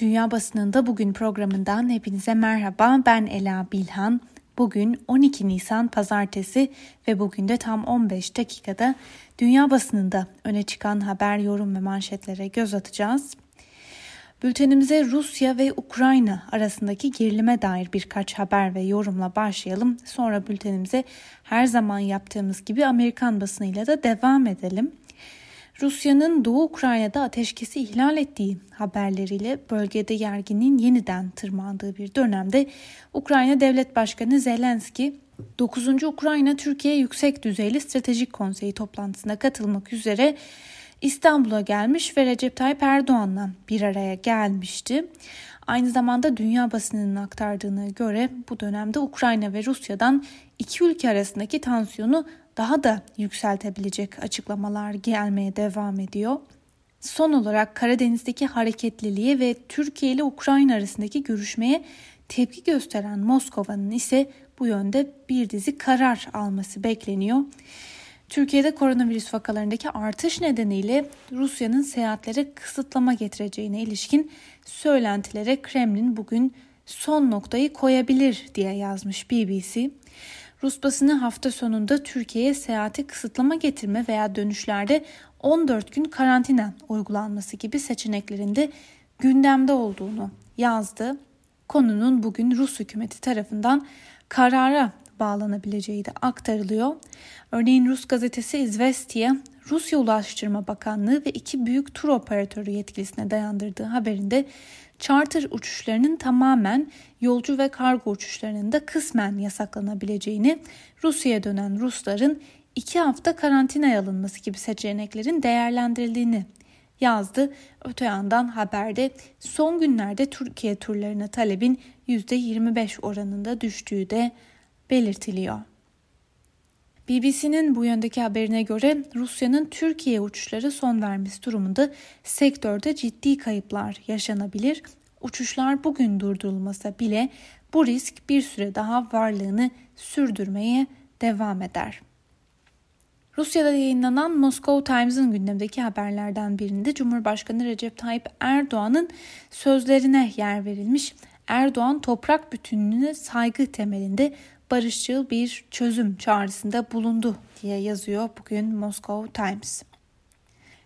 Dünya Basınında Bugün programından hepinize merhaba. Ben Ela Bilhan. Bugün 12 Nisan Pazartesi ve bugün de tam 15 dakikada dünya basınında öne çıkan haber, yorum ve manşetlere göz atacağız. Bültenimize Rusya ve Ukrayna arasındaki gerilime dair birkaç haber ve yorumla başlayalım. Sonra bültenimize her zaman yaptığımız gibi Amerikan basınıyla da devam edelim. Rusya'nın Doğu Ukrayna'da ateşkesi ihlal ettiği haberleriyle bölgede gerginliğin yeniden tırmandığı bir dönemde Ukrayna Devlet Başkanı Zelenski 9. Ukrayna Türkiye Yüksek Düzeyli Stratejik Konseyi toplantısına katılmak üzere İstanbul'a gelmiş ve Recep Tayyip Erdoğan'la bir araya gelmişti. Aynı zamanda dünya basınının aktardığına göre bu dönemde Ukrayna ve Rusya'dan iki ülke arasındaki tansiyonu daha da yükseltebilecek açıklamalar gelmeye devam ediyor. Son olarak Karadeniz'deki hareketliliğe ve Türkiye ile Ukrayna arasındaki görüşmeye tepki gösteren Moskova'nın ise bu yönde bir dizi karar alması bekleniyor. Türkiye'de koronavirüs vakalarındaki artış nedeniyle Rusya'nın seyahatlere kısıtlama getireceğine ilişkin söylentilere Kremlin bugün son noktayı koyabilir diye yazmış BBC. Rus basını hafta sonunda Türkiye'ye seyahati kısıtlama getirme veya dönüşlerde 14 gün karantina uygulanması gibi seçeneklerinde gündemde olduğunu yazdı. Konunun bugün Rus hükümeti tarafından karara bağlanabileceği de aktarılıyor. Örneğin Rus gazetesi Izvestia, Rusya Ulaştırma Bakanlığı ve iki büyük tur operatörü yetkilisine dayandırdığı haberinde charter uçuşlarının tamamen yolcu ve kargo uçuşlarının da kısmen yasaklanabileceğini, Rusya'ya dönen Rusların iki hafta karantinaya alınması gibi seçeneklerin değerlendirildiğini yazdı. Öte yandan haberde son günlerde Türkiye turlarına talebin %25 oranında düştüğü de belirtiliyor. BBC'nin bu yöndeki haberine göre Rusya'nın Türkiye uçuşları son vermesi durumunda sektörde ciddi kayıplar yaşanabilir. Uçuşlar bugün durdurulmasa bile bu risk bir süre daha varlığını sürdürmeye devam eder. Rusya'da yayınlanan Moscow Times'ın gündemdeki haberlerden birinde Cumhurbaşkanı Recep Tayyip Erdoğan'ın sözlerine yer verilmiş. Erdoğan toprak bütünlüğüne saygı temelinde barışçıl bir çözüm çağrısında bulundu diye yazıyor bugün Moscow Times.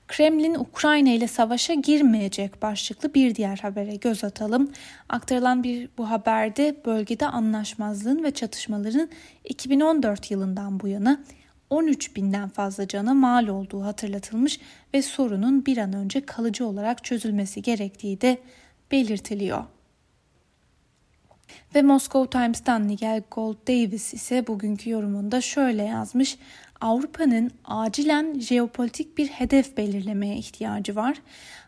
Kremlin Ukrayna ile savaşa girmeyecek başlıklı bir diğer habere göz atalım. Aktarılan bir bu haberde bölgede anlaşmazlığın ve çatışmaların 2014 yılından bu yana 13 binden fazla cana mal olduğu hatırlatılmış ve sorunun bir an önce kalıcı olarak çözülmesi gerektiği de belirtiliyor. Ve Moscow Times'tan Nigel Gold Davis ise bugünkü yorumunda şöyle yazmış. Avrupa'nın acilen jeopolitik bir hedef belirlemeye ihtiyacı var.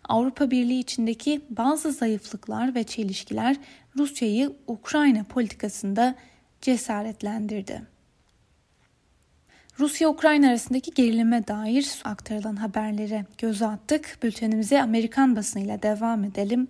Avrupa Birliği içindeki bazı zayıflıklar ve çelişkiler Rusya'yı Ukrayna politikasında cesaretlendirdi. Rusya-Ukrayna arasındaki gerilime dair aktarılan haberlere göz attık. Bültenimize Amerikan basınıyla devam edelim.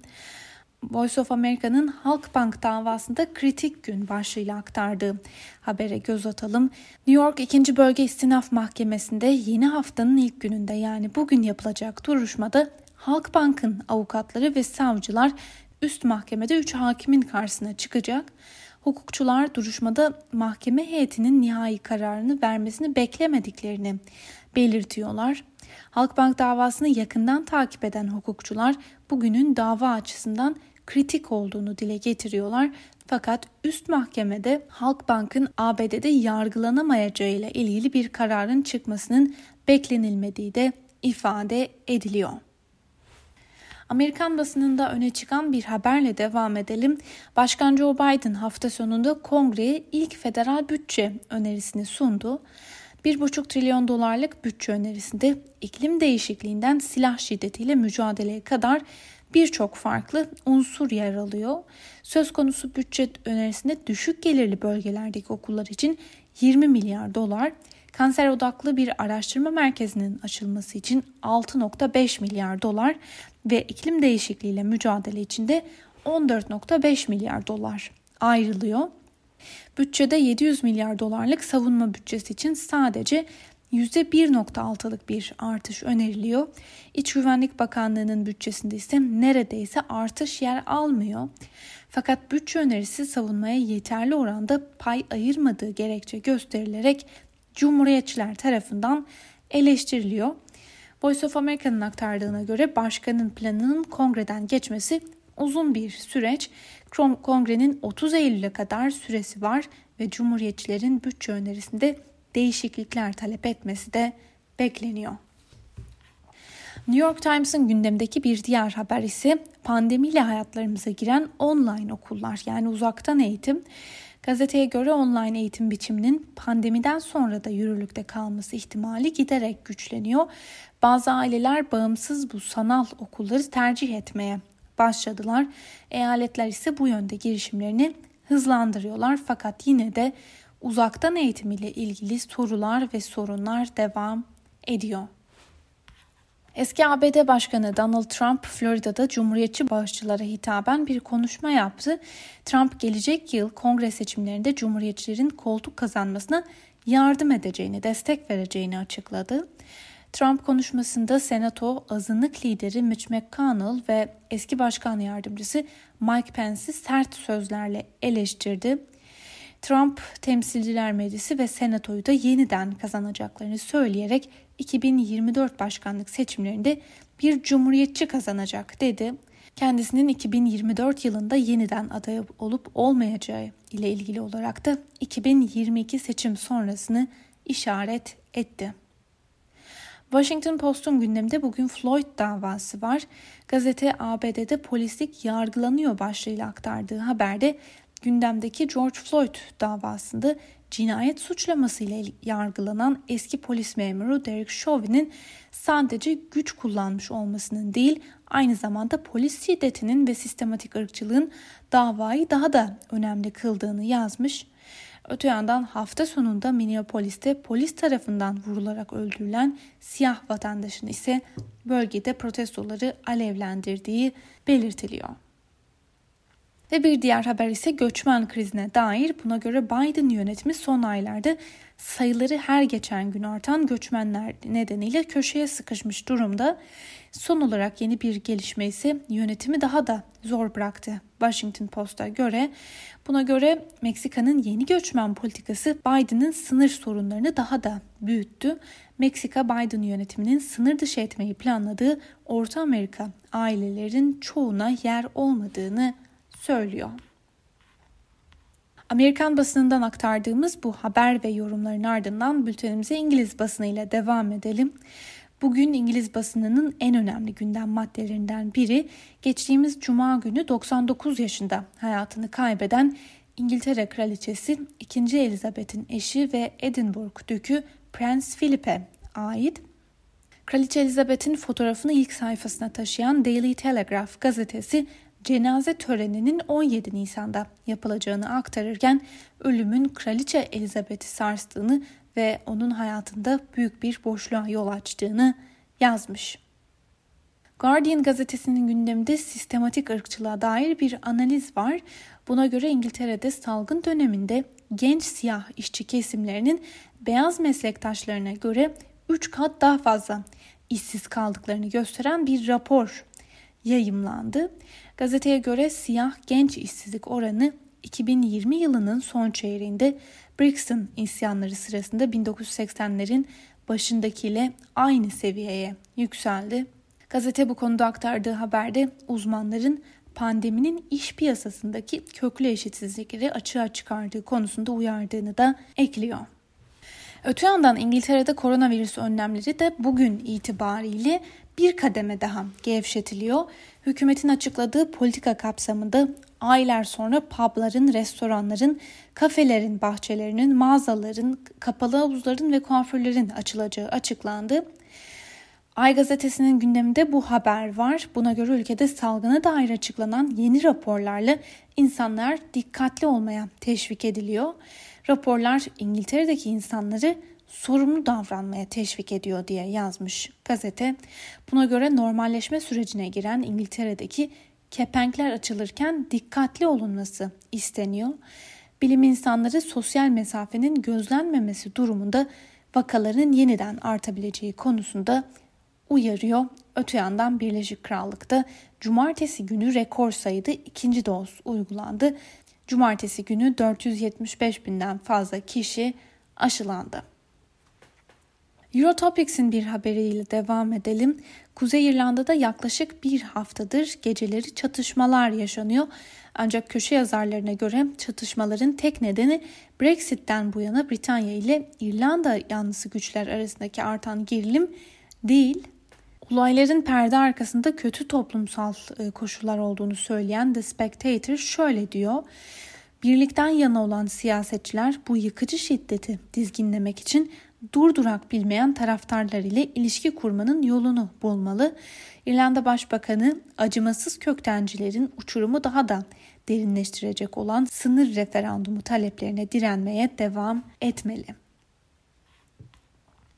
Voice of America'nın Halkbank davasında kritik gün başlığıyla aktardığı habere göz atalım. New York 2. Bölge İstinaf Mahkemesi'nde yeni haftanın ilk gününde yani bugün yapılacak duruşmada Halkbank'ın avukatları ve savcılar üst mahkemede 3 hakimin karşısına çıkacak. Hukukçular duruşmada mahkeme heyetinin nihai kararını vermesini beklemediklerini belirtiyorlar. Halkbank davasını yakından takip eden hukukçular bugünün dava açısından kritik olduğunu dile getiriyorlar. Fakat üst mahkemede Halkbank'ın ABD'de yargılanamayacağıyla ilgili bir kararın çıkmasının beklenilmediği de ifade ediliyor. Amerikan basınında öne çıkan bir haberle devam edelim. Başkan Joe Biden hafta sonunda kongreye ilk federal bütçe önerisini sundu. 1,5 trilyon dolarlık bütçe önerisinde iklim değişikliğinden silah şiddetiyle mücadeleye kadar birçok farklı unsur yer alıyor. Söz konusu bütçe önerisinde düşük gelirli bölgelerdeki okullar için 20 milyar dolar, kanser odaklı bir araştırma merkezinin açılması için 6.5 milyar dolar ve iklim değişikliğiyle mücadele için de 14.5 milyar dolar ayrılıyor. Bütçede 700 milyar dolarlık savunma bütçesi için sadece %1.6'lık bir artış öneriliyor. İç Güvenlik Bakanlığı'nın bütçesinde ise neredeyse artış yer almıyor. Fakat bütçe önerisi savunmaya yeterli oranda pay ayırmadığı gerekçe gösterilerek Cumhuriyetçiler tarafından eleştiriliyor. Voice of America'nın aktardığına göre başkanın planının kongreden geçmesi uzun bir süreç. Kongrenin 30 Eylül'e kadar süresi var ve Cumhuriyetçilerin bütçe önerisinde değişiklikler talep etmesi de bekleniyor. New York Times'ın gündemdeki bir diğer haber ise pandemiyle hayatlarımıza giren online okullar yani uzaktan eğitim. Gazeteye göre online eğitim biçiminin pandemiden sonra da yürürlükte kalması ihtimali giderek güçleniyor. Bazı aileler bağımsız bu sanal okulları tercih etmeye başladılar. Eyaletler ise bu yönde girişimlerini hızlandırıyorlar fakat yine de uzaktan eğitim ile ilgili sorular ve sorunlar devam ediyor. Eski ABD Başkanı Donald Trump Florida'da Cumhuriyetçi bağışçılara hitaben bir konuşma yaptı. Trump gelecek yıl kongre seçimlerinde Cumhuriyetçilerin koltuk kazanmasına yardım edeceğini, destek vereceğini açıkladı. Trump konuşmasında Senato azınlık lideri Mitch McConnell ve eski başkan yardımcısı Mike Pence'i sert sözlerle eleştirdi. Trump Temsilciler Meclisi ve Senato'yu da yeniden kazanacaklarını söyleyerek 2024 başkanlık seçimlerinde bir cumhuriyetçi kazanacak dedi. Kendisinin 2024 yılında yeniden aday olup olmayacağı ile ilgili olarak da 2022 seçim sonrasını işaret etti. Washington Post'un gündeminde bugün Floyd davası var. Gazete ABD'de polislik yargılanıyor başlığıyla aktardığı haberde gündemdeki George Floyd davasında cinayet suçlamasıyla yargılanan eski polis memuru Derek Chauvin'in sadece güç kullanmış olmasının değil aynı zamanda polis şiddetinin ve sistematik ırkçılığın davayı daha da önemli kıldığını yazmış. Öte yandan hafta sonunda Minneapolis'te polis tarafından vurularak öldürülen siyah vatandaşın ise bölgede protestoları alevlendirdiği belirtiliyor. Ve bir diğer haber ise göçmen krizine dair. Buna göre Biden yönetimi son aylarda sayıları her geçen gün artan göçmenler nedeniyle köşeye sıkışmış durumda. Son olarak yeni bir gelişme ise yönetimi daha da zor bıraktı. Washington Post'a göre buna göre Meksika'nın yeni göçmen politikası Biden'ın sınır sorunlarını daha da büyüttü. Meksika Biden yönetiminin sınır dışı etmeyi planladığı Orta Amerika ailelerin çoğuna yer olmadığını söylüyor. Amerikan basınından aktardığımız bu haber ve yorumların ardından bültenimize İngiliz basınıyla devam edelim. Bugün İngiliz basınının en önemli gündem maddelerinden biri geçtiğimiz cuma günü 99 yaşında hayatını kaybeden İngiltere Kraliçesi 2. Elizabeth'in eşi ve Edinburgh Dükü Prens Philip'e ait. Kraliçe Elizabeth'in fotoğrafını ilk sayfasına taşıyan Daily Telegraph gazetesi cenaze töreninin 17 Nisan'da yapılacağını aktarırken ölümün Kraliçe Elizabeth'i sarstığını ve onun hayatında büyük bir boşluğa yol açtığını yazmış. Guardian gazetesinin gündeminde sistematik ırkçılığa dair bir analiz var. Buna göre İngiltere'de salgın döneminde genç siyah işçi kesimlerinin beyaz meslektaşlarına göre 3 kat daha fazla işsiz kaldıklarını gösteren bir rapor yayımlandı. Gazeteye göre siyah genç işsizlik oranı 2020 yılının son çeyreğinde Brixton isyanları sırasında 1980'lerin başındakiyle aynı seviyeye yükseldi. Gazete bu konuda aktardığı haberde uzmanların pandeminin iş piyasasındaki köklü eşitsizlikleri açığa çıkardığı konusunda uyardığını da ekliyor. Öte yandan İngiltere'de koronavirüs önlemleri de bugün itibariyle bir kademe daha gevşetiliyor. Hükümetin açıkladığı politika kapsamında aylar sonra pubların, restoranların, kafelerin, bahçelerinin, mağazaların, kapalı havuzların ve kuaförlerin açılacağı açıklandı. Ay gazetesinin gündeminde bu haber var. Buna göre ülkede salgına dair açıklanan yeni raporlarla insanlar dikkatli olmaya teşvik ediliyor. Raporlar İngiltere'deki insanları sorumlu davranmaya teşvik ediyor diye yazmış gazete. Buna göre normalleşme sürecine giren İngiltere'deki kepenkler açılırken dikkatli olunması isteniyor. Bilim insanları sosyal mesafenin gözlenmemesi durumunda vakaların yeniden artabileceği konusunda uyarıyor. Öte yandan Birleşik Krallık'ta cumartesi günü rekor sayıda ikinci doz uygulandı. Cumartesi günü 475 binden fazla kişi aşılandı. Eurotopics'in bir haberiyle devam edelim. Kuzey İrlanda'da yaklaşık bir haftadır geceleri çatışmalar yaşanıyor. Ancak köşe yazarlarına göre çatışmaların tek nedeni Brexit'ten bu yana Britanya ile İrlanda yanlısı güçler arasındaki artan gerilim değil. Olayların perde arkasında kötü toplumsal e, koşullar olduğunu söyleyen The Spectator şöyle diyor. Birlikten yana olan siyasetçiler bu yıkıcı şiddeti dizginlemek için durdurak bilmeyen taraftarlar ile ilişki kurmanın yolunu bulmalı. İrlanda Başbakanı acımasız köktencilerin uçurumu daha da derinleştirecek olan sınır referandumu taleplerine direnmeye devam etmeli.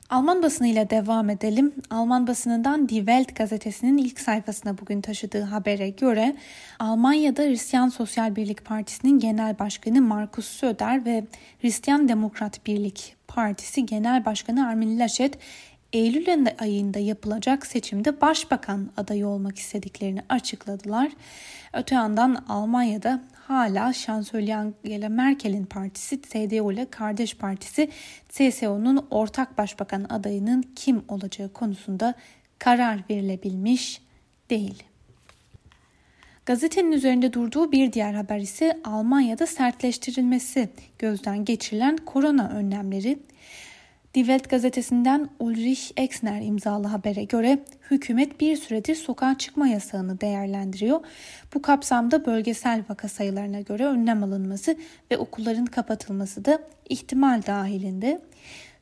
Alman basınıyla devam edelim. Alman basınından Die Welt gazetesinin ilk sayfasına bugün taşıdığı habere göre Almanya'da Hristiyan Sosyal Birlik Partisi'nin genel başkanı Markus Söder ve Hristiyan Demokrat Birlik Partisi Genel Başkanı Armin Laschet Eylül ayında yapılacak seçimde başbakan adayı olmak istediklerini açıkladılar. Öte yandan Almanya'da hala şansölye Angela Merkel'in partisi CDU ile kardeş partisi CSU'nun ortak başbakan adayının kim olacağı konusunda karar verilebilmiş değil. Gazetenin üzerinde durduğu bir diğer haber ise Almanya'da sertleştirilmesi gözden geçirilen korona önlemleri. Die Welt gazetesinden Ulrich Exner imzalı habere göre hükümet bir süredir sokağa çıkma yasağını değerlendiriyor. Bu kapsamda bölgesel vaka sayılarına göre önlem alınması ve okulların kapatılması da ihtimal dahilinde.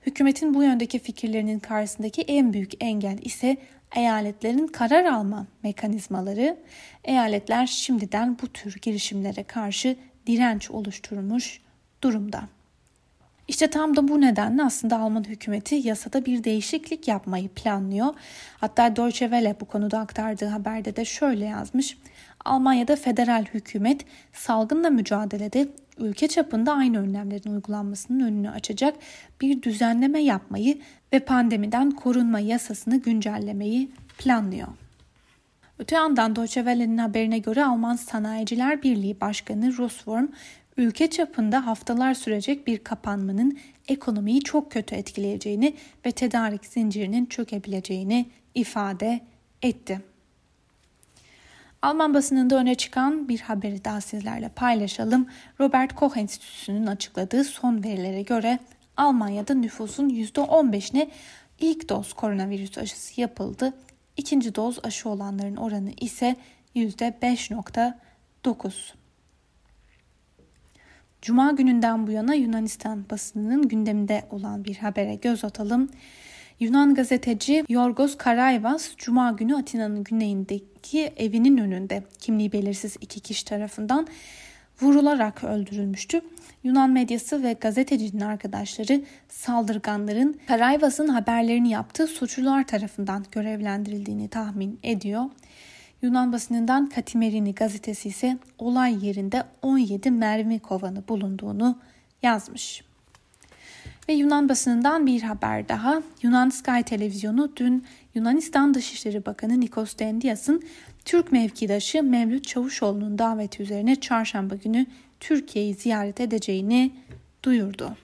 Hükümetin bu yöndeki fikirlerinin karşısındaki en büyük engel ise eyaletlerin karar alma mekanizmaları. Eyaletler şimdiden bu tür girişimlere karşı direnç oluşturmuş durumda. İşte tam da bu nedenle aslında Alman hükümeti yasada bir değişiklik yapmayı planlıyor. Hatta Deutsche Welle bu konuda aktardığı haberde de şöyle yazmış. Almanya'da federal hükümet salgınla mücadelede ülke çapında aynı önlemlerin uygulanmasının önünü açacak bir düzenleme yapmayı ve pandemiden korunma yasasını güncellemeyi planlıyor. Öte yandan Deutsche Welle'nin haberine göre Alman Sanayiciler Birliği Başkanı Rosworm ülke çapında haftalar sürecek bir kapanmanın ekonomiyi çok kötü etkileyeceğini ve tedarik zincirinin çökebileceğini ifade etti. Alman basınında öne çıkan bir haberi daha sizlerle paylaşalım. Robert Koch Enstitüsü'nün açıkladığı son verilere göre Almanya'da nüfusun %15'ine ilk doz koronavirüs aşısı yapıldı. İkinci doz aşı olanların oranı ise %5.9. Cuma gününden bu yana Yunanistan basınının gündeminde olan bir habere göz atalım. Yunan gazeteci Yorgos Karayvas Cuma günü Atina'nın güneyindeki evinin önünde kimliği belirsiz iki kişi tarafından vurularak öldürülmüştü. Yunan medyası ve gazetecinin arkadaşları saldırganların Karayvas'ın haberlerini yaptığı suçlular tarafından görevlendirildiğini tahmin ediyor. Yunan basınından Katimerini gazetesi ise olay yerinde 17 mermi kovanı bulunduğunu yazmış. Ve Yunan basınından bir haber daha. Yunan Sky televizyonu dün Yunanistan Dışişleri Bakanı Nikos Dendias'ın Türk mevkidaşı Mevlüt Çavuşoğlu'nun daveti üzerine çarşamba günü Türkiye'yi ziyaret edeceğini duyurdu.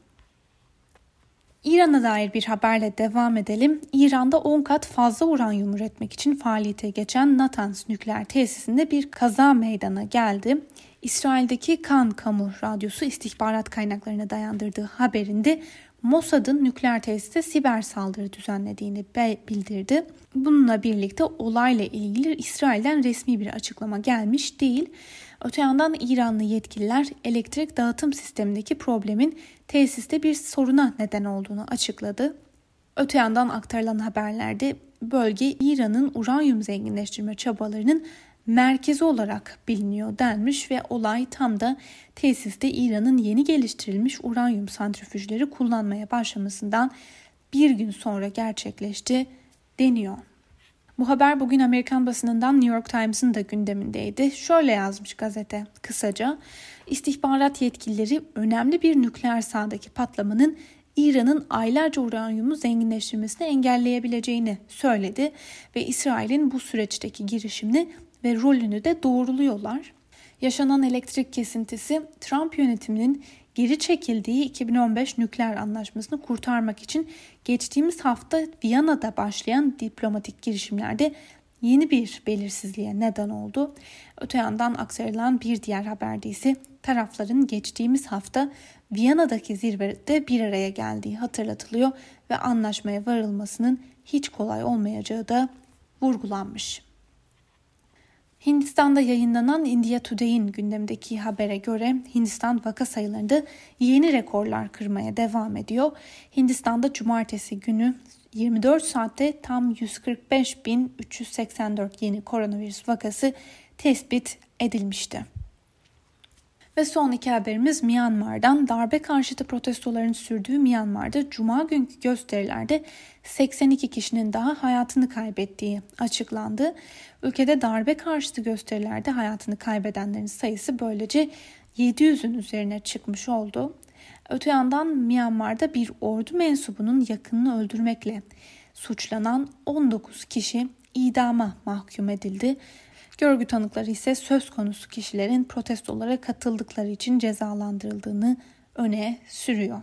İran'a dair bir haberle devam edelim. İran'da 10 kat fazla uranyum üretmek için faaliyete geçen Natanz nükleer tesisinde bir kaza meydana geldi. İsrail'deki Kan Kamu Radyosu istihbarat kaynaklarına dayandırdığı haberinde Mossad'ın nükleer tesiste siber saldırı düzenlediğini bildirdi. Bununla birlikte olayla ilgili İsrail'den resmi bir açıklama gelmiş değil. Öte yandan İranlı yetkililer elektrik dağıtım sistemindeki problemin tesiste bir soruna neden olduğunu açıkladı. Öte yandan aktarılan haberlerde bölge İran'ın uranyum zenginleştirme çabalarının merkezi olarak biliniyor denmiş ve olay tam da tesiste İran'ın yeni geliştirilmiş uranyum santrifüjleri kullanmaya başlamasından bir gün sonra gerçekleşti deniyor. Bu haber bugün Amerikan basınından New York Times'ın da gündemindeydi. Şöyle yazmış gazete kısaca. İstihbarat yetkilileri önemli bir nükleer sahadaki patlamanın İran'ın aylarca uranyumu zenginleştirmesini engelleyebileceğini söyledi ve İsrail'in bu süreçteki girişimini ve rolünü de doğruluyorlar. Yaşanan elektrik kesintisi Trump yönetiminin geri çekildiği 2015 nükleer anlaşmasını kurtarmak için geçtiğimiz hafta Viyana'da başlayan diplomatik girişimlerde yeni bir belirsizliğe neden oldu. Öte yandan aktarılan bir diğer haberde ise tarafların geçtiğimiz hafta Viyana'daki zirvede bir araya geldiği hatırlatılıyor ve anlaşmaya varılmasının hiç kolay olmayacağı da vurgulanmış. Hindistan'da yayınlanan India Today'in gündemdeki habere göre Hindistan vaka sayılarında yeni rekorlar kırmaya devam ediyor. Hindistan'da cumartesi günü 24 saatte tam 145.384 yeni koronavirüs vakası tespit edilmişti. Ve son iki haberimiz Myanmar'dan. Darbe karşıtı protestoların sürdüğü Myanmar'da cuma günkü gösterilerde 82 kişinin daha hayatını kaybettiği açıklandı. Ülkede darbe karşıtı gösterilerde hayatını kaybedenlerin sayısı böylece 700'ün üzerine çıkmış oldu. Öte yandan Myanmar'da bir ordu mensubunun yakınını öldürmekle suçlanan 19 kişi idama mahkum edildi. Görgü tanıkları ise söz konusu kişilerin protestolara katıldıkları için cezalandırıldığını öne sürüyor.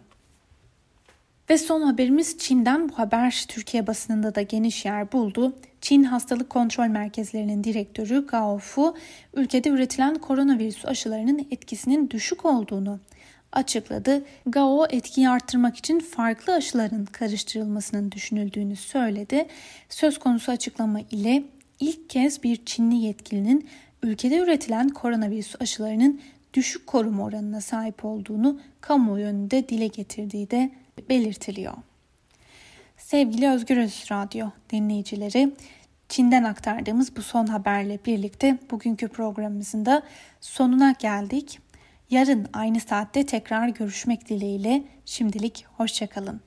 Ve son haberimiz Çin'den. Bu haber Türkiye basınında da geniş yer buldu. Çin Hastalık Kontrol Merkezlerinin direktörü Gao Fu, ülkede üretilen koronavirüs aşılarının etkisinin düşük olduğunu açıkladı. Gao etkiyi arttırmak için farklı aşıların karıştırılmasının düşünüldüğünü söyledi. Söz konusu açıklama ile ilk kez bir Çinli yetkilinin ülkede üretilen koronavirüs aşılarının düşük koruma oranına sahip olduğunu kamuoyu önünde dile getirdiği de belirtiliyor. Sevgili Özgürüz Radyo dinleyicileri, Çin'den aktardığımız bu son haberle birlikte bugünkü programımızın da sonuna geldik. Yarın aynı saatte tekrar görüşmek dileğiyle şimdilik hoşçakalın.